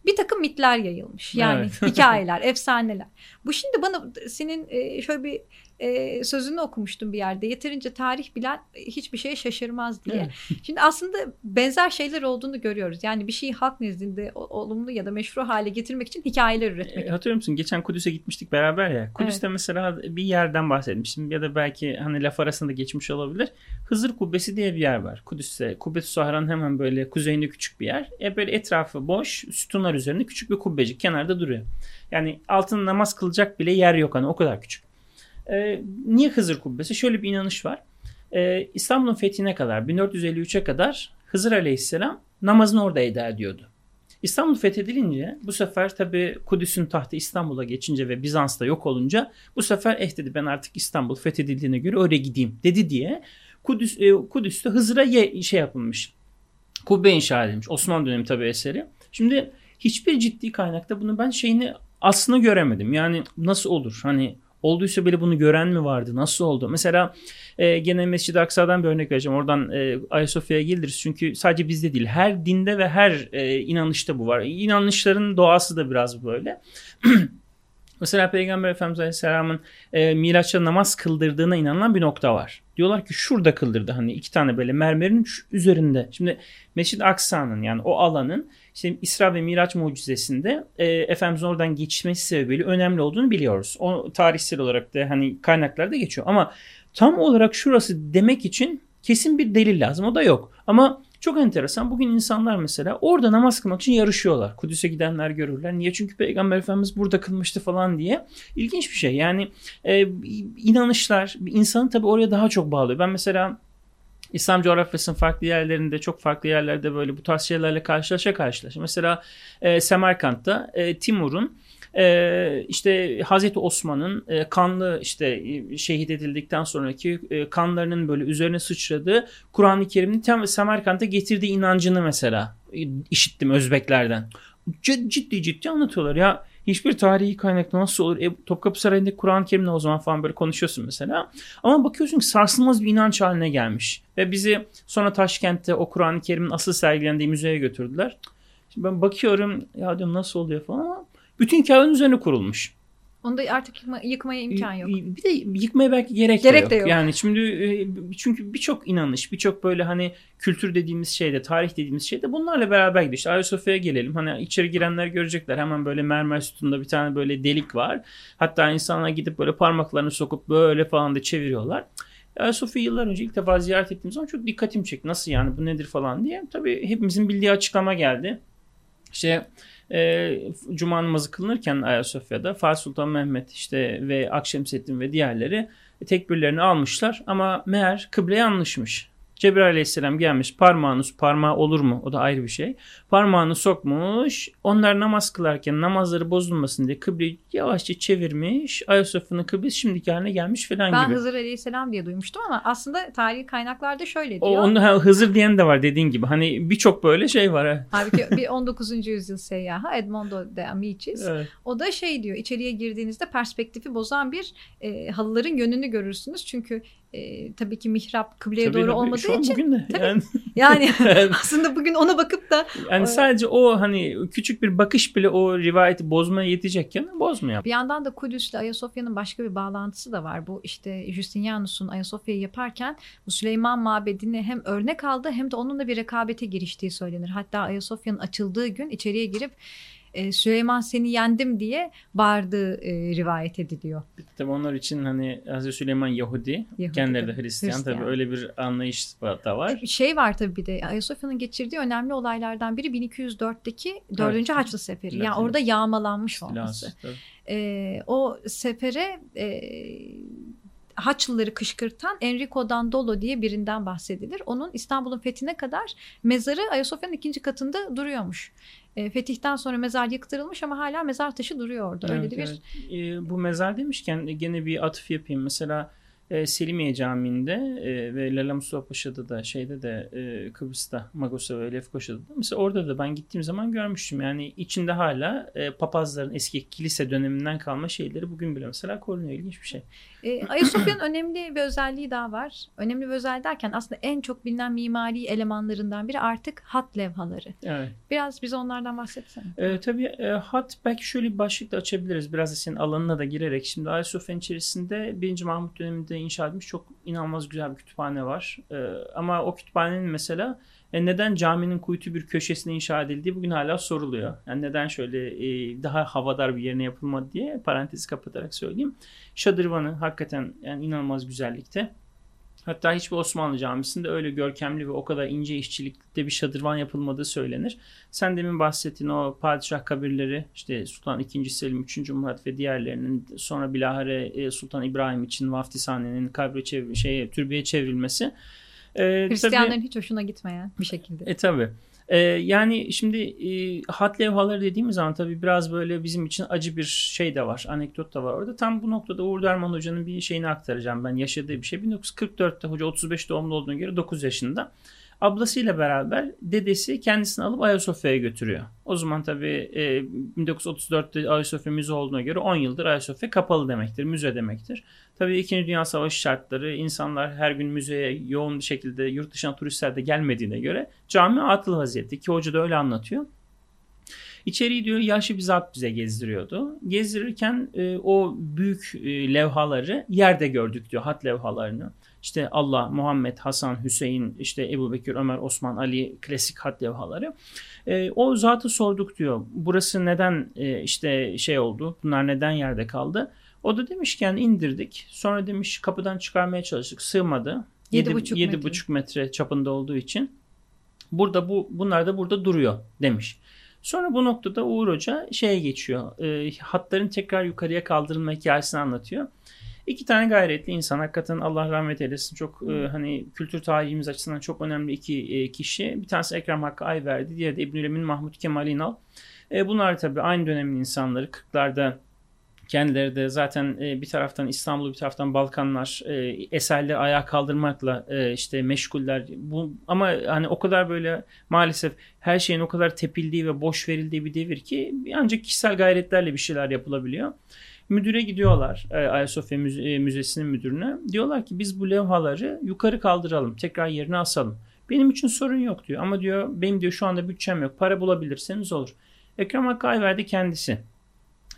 bir takım mitler yayılmış. Yani evet. hikayeler, efsaneler. Bu şimdi bana senin e, şöyle bir e, sözünü okumuştum bir yerde. Yeterince tarih bilen hiçbir şeye şaşırmaz diye. Evet. Şimdi aslında benzer şeyler olduğunu görüyoruz. Yani bir şeyi halk nezdinde olumlu ya da meşru hale getirmek için hikayeler üretmek. E, hatırlıyor musun? Geçen Kudüs'e gitmiştik beraber ya. Kudüs'te evet. mesela bir yerden bahsetmiştim ya da belki hani laf arasında geçmiş olabilir. Hızır Kubbesi diye bir yer var Kudüs'te. Kubbetü Sahra'nın hemen böyle kuzeyinde küçük bir yer. E böyle etrafı boş, sütunlar üzerinde küçük bir kubbecik kenarda duruyor. Yani altında namaz kılacak bile yer yok hani o kadar küçük. E, niye Hızır Kubbesi? Şöyle bir inanış var. E, İstanbul'un fethine kadar 1453'e kadar Hızır Aleyhisselam namazını orada eda ediyordu. İstanbul fethedilince bu sefer tabi Kudüs'ün tahtı İstanbul'a geçince ve Bizans'ta yok olunca bu sefer eh dedi ben artık İstanbul fethedildiğine göre oraya gideyim dedi diye Kudüs, e, Kudüs'te Hızır'a ye, şey yapılmış. Kubbe inşa edilmiş. Osmanlı dönemi tabi eseri. Şimdi hiçbir ciddi kaynakta bunu ben şeyini aslında göremedim. Yani nasıl olur? Hani Olduysa bile bunu gören mi vardı? Nasıl oldu? Mesela e, gene Mescid-i Aksa'dan bir örnek vereceğim. Oradan e, Ayasofya'ya geliriz. Çünkü sadece bizde değil. Her dinde ve her e, inanışta bu var. İnanışların doğası da biraz böyle. Mesela Peygamber Efendimiz Aleyhisselam'ın e, Miraç'ta namaz kıldırdığına inanılan bir nokta var. Diyorlar ki şurada kıldırdı hani iki tane böyle mermerin üzerinde. Şimdi Mescid Aksa'nın yani o alanın işte İsra ve Miraç mucizesinde e, Efendimiz'in oradan geçmesi sebebiyle önemli olduğunu biliyoruz. O tarihsel olarak da hani kaynaklarda geçiyor. Ama tam olarak şurası demek için kesin bir delil lazım. O da yok. Ama çok enteresan. Bugün insanlar mesela orada namaz kılmak için yarışıyorlar. Kudüs'e gidenler görürler. Niye? Çünkü Peygamber Efendimiz burada kılmıştı falan diye. İlginç bir şey. Yani e, inanışlar insanı tabii oraya daha çok bağlıyor. Ben mesela İslam coğrafyasının farklı yerlerinde çok farklı yerlerde böyle bu tarz şeylerle karşılaşa karşılaşa. Mesela e, Semerkant'ta e, Timur'un e, işte Hazreti Osman'ın e, kanlı işte e, şehit edildikten sonraki e, kanlarının böyle üzerine sıçradığı Kur'an-ı Kerim'in tam Semerkant'a getirdiği inancını mesela e, işittim Özbeklerden. C- ciddi ciddi anlatıyorlar ya hiçbir tarihi kaynakta nasıl olur? E, Topkapı Sarayı'nda Kur'an-ı Kerim'le o zaman falan böyle konuşuyorsun mesela. Ama bakıyorsun ki sarsılmaz bir inanç haline gelmiş. Ve bizi sonra Taşkent'te o Kur'an-ı Kerim'in asıl sergilendiği müzeye götürdüler. Şimdi ben bakıyorum ya diyorum nasıl oluyor falan ama bütün Kabe'nin üzerine kurulmuş. Onu da artık yıkma, yıkmaya imkan yok. Bir de yıkmaya belki gerek, gerek de, yok. de yok. Yani şimdi e, çünkü birçok inanış, birçok böyle hani kültür dediğimiz şeyde, tarih dediğimiz şeyde bunlarla beraber gidiyor. İşte Ayasofya'ya gelelim. Hani içeri girenler görecekler. Hemen böyle mermer sütunda bir tane böyle delik var. Hatta insanlar gidip böyle parmaklarını sokup böyle falan da çeviriyorlar. Ayasofya yıllar önce ilk defa ziyaret ettiğim zaman çok dikkatim çekti. Nasıl yani bu nedir falan diye. Tabii hepimizin bildiği açıklama geldi. İşte e, Cuma namazı kılınırken Ayasofya'da Fatih Sultan Mehmet işte ve Akşemseddin ve diğerleri tekbirlerini almışlar ama meğer kıble yanlışmış. Cebrail aleyhisselam gelmiş parmağını parmağı olur mu o da ayrı bir şey. Parmağını sokmuş onlar namaz kılarken namazları bozulmasın diye kıbleyi yavaşça çevirmiş. Ayasofya'nın kıblesi şimdiki haline gelmiş falan ben gibi. Ben Hızır aleyhisselam diye duymuştum ama aslında tarihi kaynaklarda şöyle diyor. O, onu, Hızır diyen de var dediğin gibi hani birçok böyle şey var. Ha. Halbuki bir 19. yüzyıl seyyahı Edmondo de Amicis evet. o da şey diyor içeriye girdiğinizde perspektifi bozan bir e, halıların yönünü görürsünüz. Çünkü e, tabii ki mihrap kıbleye tabii, doğru tabii. olmadığı Şu an için. Bugün de. Yani, yani aslında bugün ona bakıp da. Yani sadece o hani küçük bir bakış bile o rivayeti bozmaya yetecekken bozmuyor. Bir yandan da Kudüs ile Ayasofya'nın başka bir bağlantısı da var. Bu işte Justinianus'un Ayasofya'yı yaparken bu Süleyman Mabedi'ni hem örnek aldı hem de onunla bir rekabete giriştiği söylenir. Hatta Ayasofya'nın açıldığı gün içeriye girip e, Süleyman seni yendim diye bağırdığı e, rivayet ediliyor. Tabii onlar için hani Hazreti Süleyman Yahudi, Yahudi kendileri de Hristiyan, Hristiyan tabii öyle bir anlayış da var. E, şey var tabii bir de Ayasofya'nın geçirdiği önemli olaylardan biri 1204'teki 4. Evet. Haçlı Seferi. Evet, yani orada yağmalanmış olması. E, o sefere e, Haçlıları kışkırtan Enrico Dandolo diye birinden bahsedilir. Onun İstanbul'un fethine kadar mezarı Ayasofya'nın ikinci katında duruyormuş. E, fetihten sonra mezar yıktırılmış ama hala mezar taşı duruyor orada. Evet, Öyle evet. bir e, bu mezar demişken gene bir atıf yapayım. Mesela e, Selimiye Camii'nde e, ve Lala Mustafa Paşa'da da şeyde de e, Kıbrıs'ta Magos'a ve Lefkoşa'da da mesela orada da ben gittiğim zaman görmüştüm. Yani içinde hala e, papazların eski kilise döneminden kalma şeyleri bugün bile mesela korunuyor. İlginç bir şey. E, Ayasofya'nın önemli bir özelliği daha var. Önemli bir özelliği derken aslında en çok bilinen mimari elemanlarından biri artık hat levhaları. Evet. Biraz bize onlardan bahsetsene. E, tabii e, hat belki şöyle bir başlıkla açabiliriz. Biraz da senin alanına da girerek. Şimdi Ayasofya'nın içerisinde 1. Mahmut döneminde inşa edilmiş çok inanılmaz güzel bir kütüphane var. E, ama o kütüphanenin mesela e neden caminin kuytu bir köşesine inşa edildiği bugün hala soruluyor. Yani neden şöyle e, daha havadar bir yerine yapılmadı diye parantezi kapatarak söyleyeyim. Şadırvanı hakikaten yani inanılmaz güzellikte. Hatta hiçbir Osmanlı camisinde öyle görkemli ve o kadar ince işçilikte bir şadırvan yapılmadığı söylenir. Sen demin bahsettiğin o padişah kabirleri işte Sultan II. Selim, III. Murat ve diğerlerinin sonra bilahare e, Sultan İbrahim için Vaftisane'nin kabre çevir şeye, türbeye çevrilmesi e, Hristiyanların tabii, hiç hoşuna gitmeyen bir şekilde. E tabi. E, yani şimdi e, hat levhaları dediğimiz zaman tabii biraz böyle bizim için acı bir şey de var. Anekdot da var orada. Tam bu noktada Uğur Derman Hoca'nın bir şeyini aktaracağım ben. Yaşadığı bir şey. 1944'te hoca 35 doğumlu olduğuna göre 9 yaşında. Ablasıyla beraber dedesi kendisini alıp Ayasofya'ya götürüyor. O zaman tabii e, 1934'te Ayasofya müze olduğuna göre 10 yıldır Ayasofya kapalı demektir, müze demektir. Tabii 2. Dünya Savaşı şartları insanlar her gün müzeye yoğun bir şekilde yurt dışına turistler de gelmediğine göre cami atıl vaziyette ki hoca da öyle anlatıyor. İçeriği diyor yaşlı bir zat bize gezdiriyordu. Gezdirirken e, o büyük e, levhaları yerde gördük diyor hat levhalarını. İşte Allah, Muhammed, Hasan, Hüseyin, işte Ebu Bekir, Ömer, Osman, Ali klasik hat levhaları. E, o zatı sorduk diyor. Burası neden e, işte şey oldu? Bunlar neden yerde kaldı? O da demiş ki yani indirdik. Sonra demiş kapıdan çıkarmaya çalıştık. Sığmadı. 7,5 metre. metre çapında olduğu için. Burada bu bunlar da burada duruyor demiş. Sonra bu noktada Uğur Hoca şeye geçiyor. E, hatların tekrar yukarıya kaldırılma hikayesini anlatıyor. İki tane gayretli insan hakikaten Allah rahmet eylesin çok e, hani kültür tarihimiz açısından çok önemli iki e, kişi. Bir tanesi Ekrem Hakkı Ayverdi, diğeri de İbnül Emin Mahmut Kemal İnal. E, bunlar tabii aynı dönemin insanları. 40'larda Kendileri de zaten e, bir taraftan İstanbul bir taraftan Balkanlar e, eserleri ayağa kaldırmakla e, işte meşguller. Bu, ama hani o kadar böyle maalesef her şeyin o kadar tepildiği ve boş verildiği bir devir ki ancak kişisel gayretlerle bir şeyler yapılabiliyor. Müdüre gidiyorlar e, Ayasofya Müze, Müzesi'nin müdürüne. Diyorlar ki biz bu levhaları yukarı kaldıralım. Tekrar yerine asalım. Benim için sorun yok diyor. Ama diyor benim diyor şu anda bütçem yok. Para bulabilirseniz olur. Ekrem Hakkı Ayverdi kendisi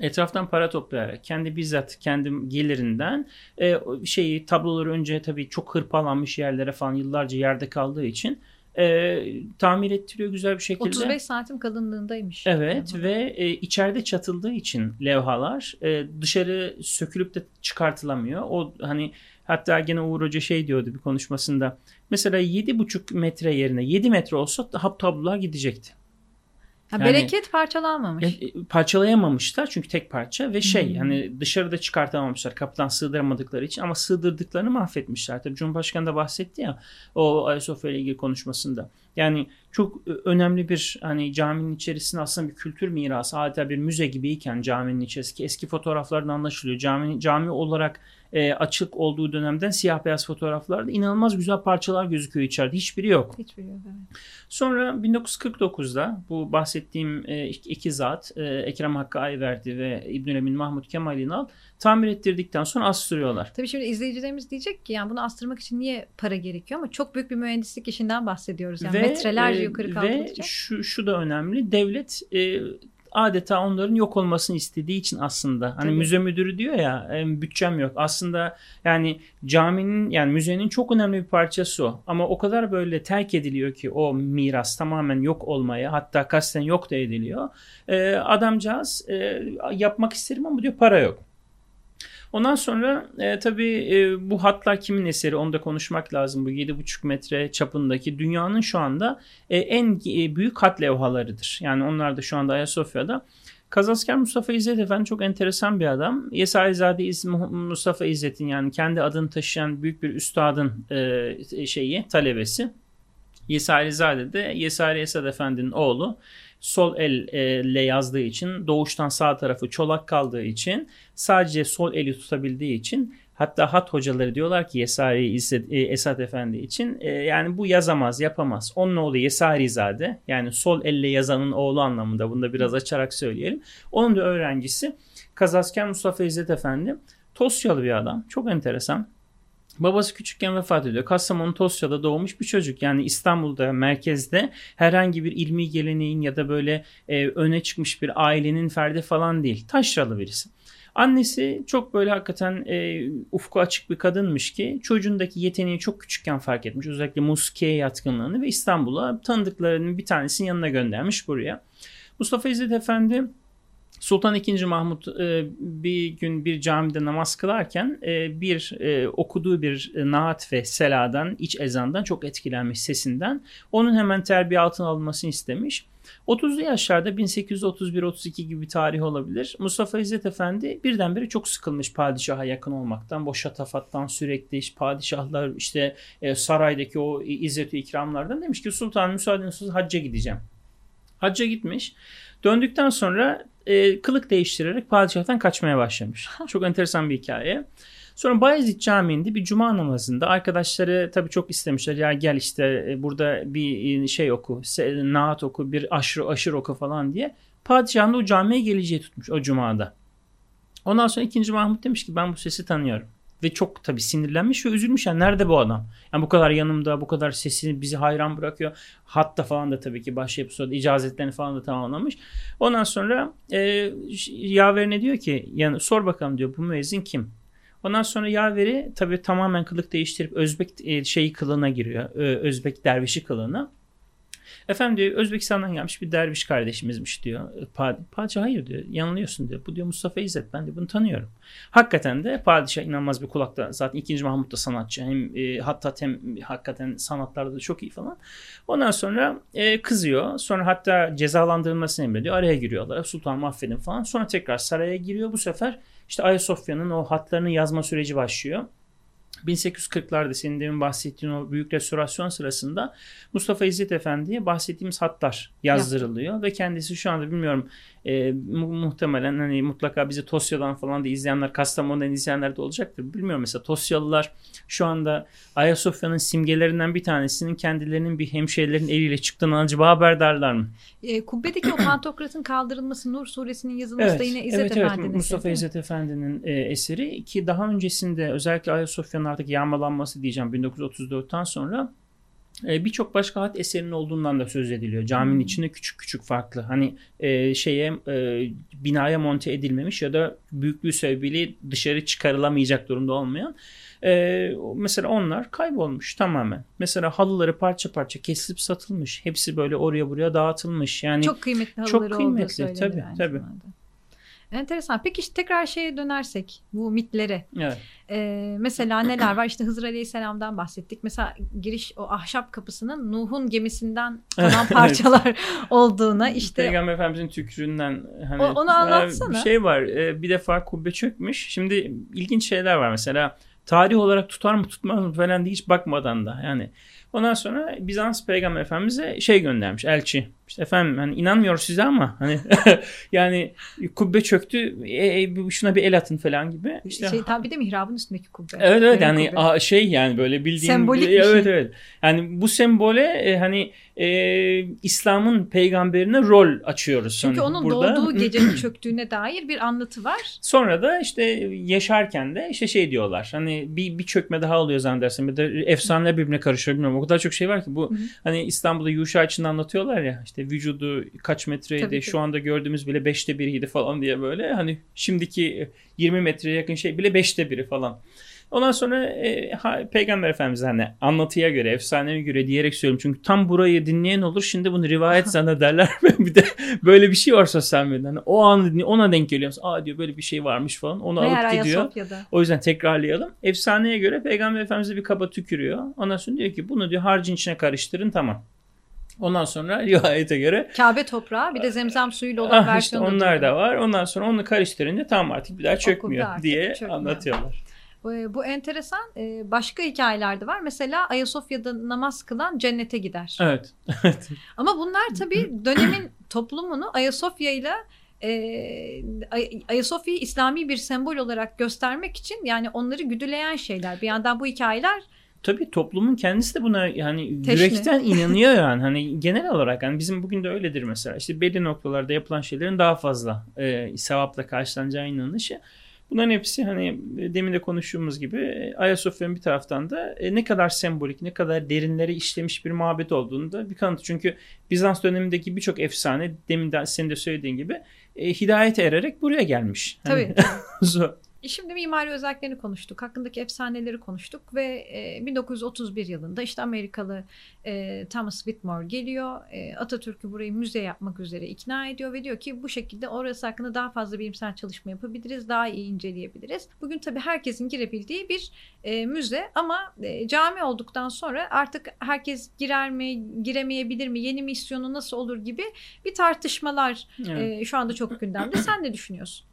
etraftan para toplayarak kendi bizzat kendi gelirinden e, şeyi tabloları önce tabii çok hırpalanmış yerlere falan yıllarca yerde kaldığı için e, tamir ettiriyor güzel bir şekilde. 35 santim kalınlığındaymış. Evet yani. ve e, içeride çatıldığı için levhalar e, dışarı sökülüp de çıkartılamıyor. O hani hatta gene Uğur Hoca şey diyordu bir konuşmasında. Mesela 7,5 metre yerine 7 metre olsa hap tablolar gidecekti. Ha, yani, bereket parçalanmamış. E, parçalayamamışlar çünkü tek parça ve şey hmm. hani dışarıda çıkartamamışlar kapıdan sığdıramadıkları için ama sığdırdıklarını mahvetmişler. Tabii Cumhurbaşkanı da bahsetti ya o Ayasofya ile ilgili konuşmasında. Yani çok e, önemli bir hani caminin içerisinde aslında bir kültür mirası adeta bir müze gibiyken caminin içerisindeki eski fotoğraflardan anlaşılıyor. Cami, cami olarak e, açık olduğu dönemden siyah beyaz fotoğraflarda inanılmaz güzel parçalar gözüküyor içeride. Hiçbiri yok. Hiçbiri yok evet. Sonra 1949'da bu bahsettiğim e, iki zat e, Ekrem Hakkı Ayverdi ve İbnül Emin Mahmut Kemal İnal tamir ettirdikten sonra astırıyorlar. Tabii şimdi izleyicilerimiz diyecek ki yani bunu astırmak için niye para gerekiyor ama çok büyük bir mühendislik işinden bahsediyoruz. Yani ve, metrelerce e, yukarı kaldırılacak. Ve şu, şu da önemli. Devlet e, adeta onların yok olmasını istediği için aslında hani Tabii. müze müdürü diyor ya bütçem yok. Aslında yani caminin yani müzenin çok önemli bir parçası o. Ama o kadar böyle terk ediliyor ki o miras tamamen yok olmaya hatta kasten yok da ediliyor. Ee, adamcağız e, yapmak isterim ama diyor para yok. Ondan sonra e, tabii e, bu hatlar kimin eseri onu da konuşmak lazım. Bu 7,5 metre çapındaki dünyanın şu anda e, en e, büyük hat levhalarıdır. Yani onlar da şu anda Ayasofya'da. Kazasker Mustafa İzzet Efendi çok enteresan bir adam. Yesarizade İz, Mustafa İzzet'in yani kendi adını taşıyan büyük bir üstadın e, şeyi, talebesi. Yesarizade de Yesari Esad Efendi'nin oğlu sol elle yazdığı için doğuştan sağ tarafı çolak kaldığı için sadece sol eli tutabildiği için hatta hat hocaları diyorlar ki Yesari e, Esat Efendi için e, yani bu yazamaz yapamaz. Onun oğlu Yesarizade yani sol elle yazanın oğlu anlamında bunu da biraz açarak söyleyelim. Onun da öğrencisi Kazasken Mustafa İzzet Efendi Tosyalı bir adam. Çok enteresan. Babası küçükken vefat ediyor. Kastamonu Tosya'da doğmuş bir çocuk. Yani İstanbul'da merkezde herhangi bir ilmi geleneğin ya da böyle e, öne çıkmış bir ailenin ferdi falan değil. Taşralı birisi. Annesi çok böyle hakikaten e, ufku açık bir kadınmış ki çocuğundaki yeteneği çok küçükken fark etmiş. Özellikle musikiye yatkınlığını ve İstanbul'a tanıdıklarının bir tanesinin yanına göndermiş buraya. Mustafa İzzet Efendi Sultan II. Mahmut e, bir gün bir camide namaz kılarken e, bir e, okuduğu bir naat ve seladan, iç ezandan çok etkilenmiş sesinden. Onun hemen terbiye altına alınmasını istemiş. 30'lu yaşlarda 1831-32 gibi bir tarih olabilir. Mustafa İzzet Efendi birdenbire çok sıkılmış padişaha yakın olmaktan, boş şatafattan sürekli iş, padişahlar işte saraydaki o izzet ikramlardan demiş ki sultan müsaadenizsiz hacca gideceğim. Hacca gitmiş. Döndükten sonra e, kılık değiştirerek padişahtan kaçmaya başlamış. Çok enteresan bir hikaye. Sonra Bayezid Camii'nde bir cuma namazında arkadaşları tabii çok istemişler. Ya gel işte e, burada bir e, şey oku, naat oku, bir aşırı aşır oku falan diye. Padişahın da o camiye geleceği tutmuş o cumada. Ondan sonra ikinci Mahmut demiş ki ben bu sesi tanıyorum. Ve çok tabii sinirlenmiş ve üzülmüş. Yani nerede bu adam? Yani bu kadar yanımda, bu kadar sesini bizi hayran bırakıyor. Hatta falan da tabii ki başlayıp sonra icazetlerini falan da tamamlamış. Ondan sonra e, yaverine diyor ki yani sor bakalım diyor bu müezzin kim? Ondan sonra yaveri tabii tamamen kılık değiştirip Özbek e, şeyi kılığına giriyor. Özbek dervişi kılığına. Efendim diyor Özbekistan'dan gelmiş bir derviş kardeşimizmiş diyor. Padişah hayır diyor. Yanılıyorsun diyor. Bu diyor Mustafa İzzet. Ben de bunu tanıyorum. Hakikaten de padişah inanılmaz bir kulakta. Zaten 2. Mahmut da sanatçı. Hem e, hatta hem hakikaten sanatlarda da çok iyi falan. Ondan sonra e, kızıyor. Sonra hatta cezalandırılmasını emrediyor. Araya giriyorlar. Sultan mahvedin falan. Sonra tekrar saraya giriyor. Bu sefer işte Ayasofya'nın o hatlarını yazma süreci başlıyor. 1840'larda senin demin bahsettiğin o büyük restorasyon sırasında Mustafa İzzet Efendi'ye bahsettiğimiz hatlar yazdırılıyor ya. ve kendisi şu anda bilmiyorum e, mu- muhtemelen hani mutlaka bizi Tosya'dan falan da izleyenler Kastamonu'dan izleyenler de olacaktır. Bilmiyorum mesela Tosyalılar şu anda Ayasofya'nın simgelerinden bir tanesinin kendilerinin bir hemşehrilerin eliyle çıktığını acaba haberdarlar mı? E, kubbedeki o pantokratın kaldırılması Nur suresinin yazılması evet, da yine İzzet evet, Efendi'nin evet, Mustafa İzzet Efendi'nin e, eseri ki daha öncesinde özellikle Ayasofya'nın artık yağmalanması diyeceğim 1934'ten sonra birçok başka hat eserinin olduğundan da söz ediliyor. Caminin hmm. içinde küçük küçük farklı. Hani e, şeye e, binaya monte edilmemiş ya da büyüklüğü sebebiyle dışarı çıkarılamayacak durumda olmayan. E, mesela onlar kaybolmuş tamamen. Mesela halıları parça parça kesilip satılmış. Hepsi böyle oraya buraya dağıtılmış. Yani çok kıymetli halıları çok kıymetli tabii tabii. Zamanda. Enteresan. Peki işte tekrar şeye dönersek bu mitlere. Evet. Ee, mesela neler var? İşte Hızır Aleyhisselam'dan bahsettik. Mesela giriş o ahşap kapısının Nuh'un gemisinden kalan parçalar olduğuna işte. Peygamber Efendimizin tükürüğünden hani o, onu anlatsana. Bir şey var. E, bir defa kubbe çökmüş. Şimdi ilginç şeyler var. Mesela tarih olarak tutar mı tutmaz mı falan diye hiç bakmadan da yani. Ondan sonra Bizans Peygamber Efendimiz'e şey göndermiş elçi. İşte efendim hani inanmıyoruz size ama hani yani kubbe çöktü e, e, şuna bir el atın falan gibi. İşte, şey tabi de mihrabın üstündeki kubbe. Evet evet yani a, şey yani böyle bildiğin sembolik bir, evet şey. evet. Yani bu sembole e, hani e, İslam'ın peygamberine rol açıyoruz. Çünkü hani onun burada. doğduğu gecenin çöktüğüne dair bir anlatı var. Sonra da işte yaşarken de işte şey diyorlar. Hani bir, bir çökme daha oluyor zannedersem. Bir de efsaneler birbirine karışıyor bilmiyorum. O kadar çok şey var ki bu Hı-hı. hani İstanbul'da Yuşa için anlatıyorlar ya işte vücudu kaç metreydi tabii, şu anda gördüğümüz bile beşte biriydi falan diye böyle hani şimdiki 20 metreye yakın şey bile beşte biri falan. Ondan sonra e, ha, Peygamber Efendimiz hani anlatıya göre, efsaneye göre diyerek söylüyorum. Çünkü tam burayı dinleyen olur. Şimdi bunu rivayet zannederler. bir de böyle bir şey var sosyal medyada. Hani o an ona denk geliyor. Aa diyor böyle bir şey varmış falan. Onu Meğer alıp gidiyor. Ayasofya'da. O yüzden tekrarlayalım. Efsaneye göre Peygamber Efendimiz bir kaba tükürüyor. Ondan sonra diyor ki bunu diyor harcın içine karıştırın tamam. Ondan sonra rivayete göre Kabe toprağı bir de zemzem suyuyla olan ah, versiyonu işte onlar da var. Ondan sonra onu karıştırınca tam artık bir daha çökmüyor diye çökmüyor. anlatıyorlar. Bu enteresan. Ee, başka hikayeler de var. Mesela Ayasofya'da namaz kılan cennete gider. Evet. Ama bunlar tabii dönemin toplumunu Ayasofya ile e, Ayasofya'yı İslami bir sembol olarak göstermek için yani onları güdüleyen şeyler. Bir yandan bu hikayeler Tabii toplumun kendisi de buna yani Teşne. yürekten inanıyor yani. Hani genel olarak yani bizim bugün de öyledir mesela. İşte belli noktalarda yapılan şeylerin daha fazla e, sevapla karşılanacağı inanışı. Bunların hepsi hani demin de konuştuğumuz gibi Ayasofya'nın bir taraftan da e, ne kadar sembolik, ne kadar derinlere işlemiş bir mabet olduğunu da bir kanıtı. Çünkü Bizans dönemindeki birçok efsane demin de senin de söylediğin gibi e, hidayete ererek buraya gelmiş. Tabii. Hani, Şimdi mimari özelliklerini konuştuk, hakkındaki efsaneleri konuştuk ve e, 1931 yılında işte Amerikalı e, Thomas Whitmore geliyor. E, Atatürk'ü burayı müze yapmak üzere ikna ediyor ve diyor ki bu şekilde orası hakkında daha fazla bilimsel çalışma yapabiliriz, daha iyi inceleyebiliriz. Bugün tabii herkesin girebildiği bir e, müze ama e, cami olduktan sonra artık herkes girer mi, giremeyebilir mi, yeni misyonu nasıl olur gibi bir tartışmalar evet. e, şu anda çok gündemde. Sen ne düşünüyorsun?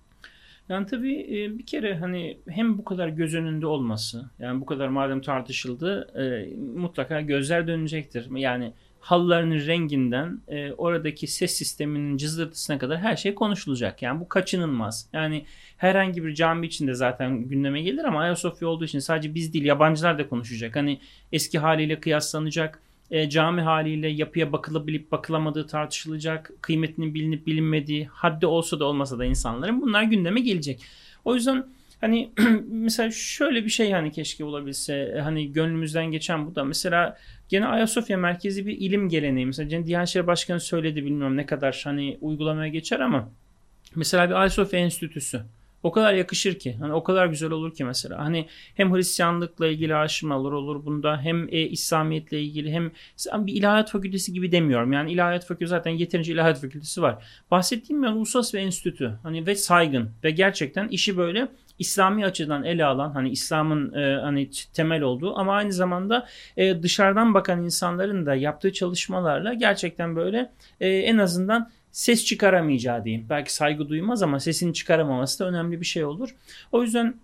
Yani tabii e, bir kere hani hem bu kadar göz önünde olması yani bu kadar madem tartışıldı e, mutlaka gözler dönecektir. Yani halılarının renginden e, oradaki ses sisteminin cızırtısına kadar her şey konuşulacak. Yani bu kaçınılmaz. Yani herhangi bir cami içinde zaten gündeme gelir ama Ayasofya olduğu için sadece biz değil yabancılar da konuşacak. Hani eski haliyle kıyaslanacak e, cami haliyle yapıya bakılabilip bakılamadığı tartışılacak, kıymetinin bilinip bilinmediği, haddi olsa da olmasa da insanların bunlar gündeme gelecek. O yüzden hani mesela şöyle bir şey hani keşke olabilse hani gönlümüzden geçen bu da. Mesela gene Ayasofya merkezi bir ilim geleneği. Mesela Diyanet İşleri Başkanı söyledi bilmiyorum ne kadar hani uygulamaya geçer ama mesela bir Ayasofya Enstitüsü o kadar yakışır ki. Hani o kadar güzel olur ki mesela. Hani hem Hristiyanlıkla ilgili araştırmalar olur bunda hem e, İslamiyetle ilgili hem bir ilahiyat fakültesi gibi demiyorum. Yani ilahiyat fakültesi zaten yeterince ilahiyat fakültesi var. Bahsettiğim yani uluslararası bir enstitü. Hani ve saygın ve gerçekten işi böyle İslami açıdan ele alan hani İslam'ın e, hani temel olduğu ama aynı zamanda e, dışarıdan bakan insanların da yaptığı çalışmalarla gerçekten böyle e, en azından ses çıkaramayacağı diyeyim. Belki saygı duymaz ama sesini çıkaramaması da önemli bir şey olur. O yüzden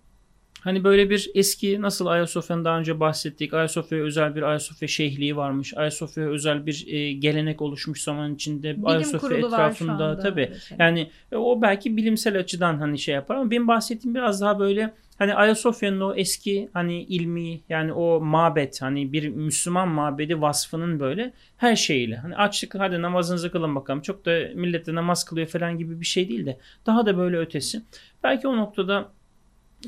Hani böyle bir eski nasıl Ayasofya'nın daha önce bahsettik. Ayasofya'ya özel bir Ayasofya şeyhliği varmış. Ayasofya'ya özel bir e, gelenek oluşmuş zaman içinde. Bilim Ayasofya etrafında. Mesela. Yani e, o belki bilimsel açıdan hani şey yapar ama benim bahsettiğim biraz daha böyle hani Ayasofya'nın o eski hani ilmi yani o mabet hani bir Müslüman mabedi vasfının böyle her şeyiyle hani açlık hadi namazınızı kılın bakalım çok da millette namaz kılıyor falan gibi bir şey değil de daha da böyle ötesi. Belki o noktada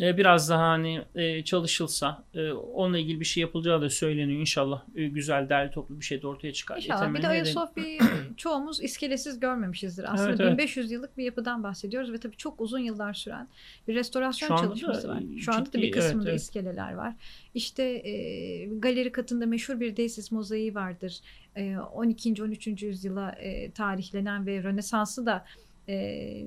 e, biraz daha hani e, çalışılsa e, onunla ilgili bir şey yapılacağı da söyleniyor. İnşallah güzel derli toplu bir şey de ortaya çıkar. İnşallah. Bir de Ayasofya'yı çoğumuz iskelesiz görmemişizdir. Aslında evet, 1500 evet. yıllık bir yapıdan bahsediyoruz ve tabii çok uzun yıllar süren bir restorasyon çalışması var. Şu anda ciddi, da bir kısmında evet, evet. iskeleler var. İşte e, galeri katında meşhur bir Deisis mozaiği vardır. E, 12. 13. yüzyıla e, tarihlenen ve Rönesans'ı da e,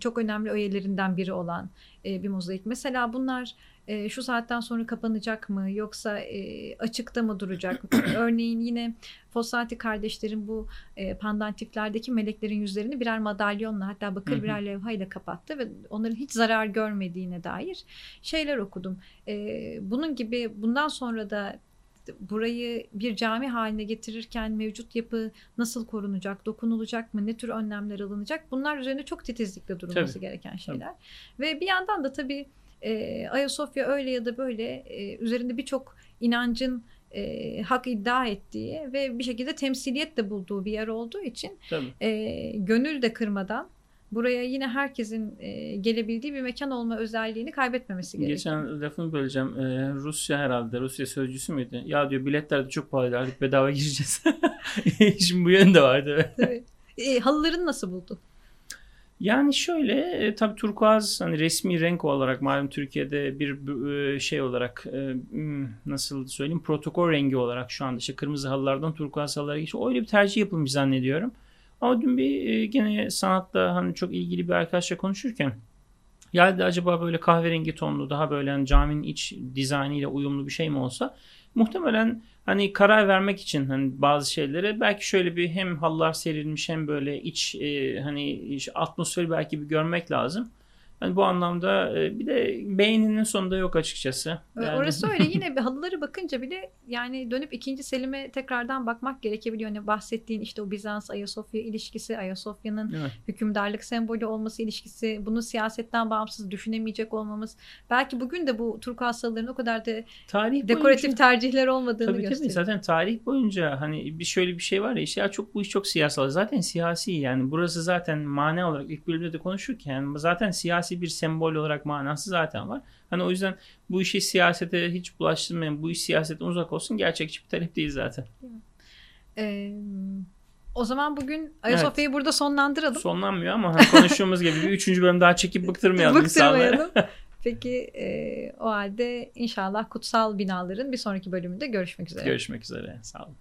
çok önemli öğelerinden biri olan e, bir mozaik. Mesela bunlar e, şu saatten sonra kapanacak mı yoksa e, açıkta mı duracak? Örneğin yine Fossati kardeşlerin bu e, pandantiflerdeki meleklerin yüzlerini birer madalyonla hatta bakır birer levhayla kapattı ve onların hiç zarar görmediğine dair şeyler okudum. E, bunun gibi bundan sonra da burayı bir cami haline getirirken mevcut yapı nasıl korunacak, dokunulacak mı, ne tür önlemler alınacak? Bunlar üzerinde çok titizlikle durulması tabii, gereken şeyler. Tabii. Ve bir yandan da tabii e, Ayasofya öyle ya da böyle e, üzerinde birçok inancın e, hak iddia ettiği ve bir şekilde temsiliyet de bulduğu bir yer olduğu için e, gönül de kırmadan buraya yine herkesin e, gelebildiği bir mekan olma özelliğini kaybetmemesi gerekiyor. Geçen lafını böleceğim. Ee, Rusya herhalde, Rusya sözcüsü müydü? Ya diyor biletler de çok pahalı artık bedava gireceğiz. Şimdi bu yönde vardı. Tabii. E, halılarını nasıl buldun? Yani şöyle e, tabii turkuaz hani resmi renk olarak malum Türkiye'de bir e, şey olarak e, hmm, nasıl söyleyeyim protokol rengi olarak şu anda işte kırmızı halılardan turkuaz halılara geçiyor. Öyle bir tercih yapılmış zannediyorum. Ama dün bir e, gene sanatla hani çok ilgili bir arkadaşla konuşurken geldi acaba böyle kahverengi tonlu daha böyle hani caminin iç dizaynıyla uyumlu bir şey mi olsa muhtemelen hani karar vermek için hani bazı şeylere belki şöyle bir hem halılar serilmiş hem böyle iç e, hani atmosferi belki bir görmek lazım. Yani bu anlamda e, bir de beyninin sonunda yok açıkçası. Yani... Orası öyle. Yine bir halıları bakınca bile yani dönüp ikinci Selim'e tekrardan bakmak gerekebiliyor. Hani bahsettiğin işte o Bizans Ayasofya ilişkisi, Ayasofya'nın evet. hükümdarlık sembolü olması ilişkisi, bunu siyasetten bağımsız düşünemeyecek olmamız. Belki bugün de bu Türk hastalarının o kadar da tarih dekoratif boyunca, tercihler olmadığını tabii, gösteriyor. Tabii zaten tarih boyunca hani bir şöyle bir şey var ya işte ya çok bu iş çok siyasal. Zaten siyasi yani burası zaten mane olarak ilk bölümde de konuşurken zaten siyasi siyasi bir sembol olarak manası zaten var. Hani o yüzden bu işi siyasete hiç bulaştırmayın, bu iş siyasetten uzak olsun gerçekçi bir talep değil zaten. Ee, o zaman bugün Ayasofya'yı evet. burada sonlandıralım. Sonlanmıyor ama hani konuştuğumuz gibi bir üçüncü bölüm daha çekip bıktırmayalım, bıktırmayalım. insanları. Peki e, o halde inşallah kutsal binaların bir sonraki bölümünde görüşmek üzere. Görüşmek üzere. Sağ olun.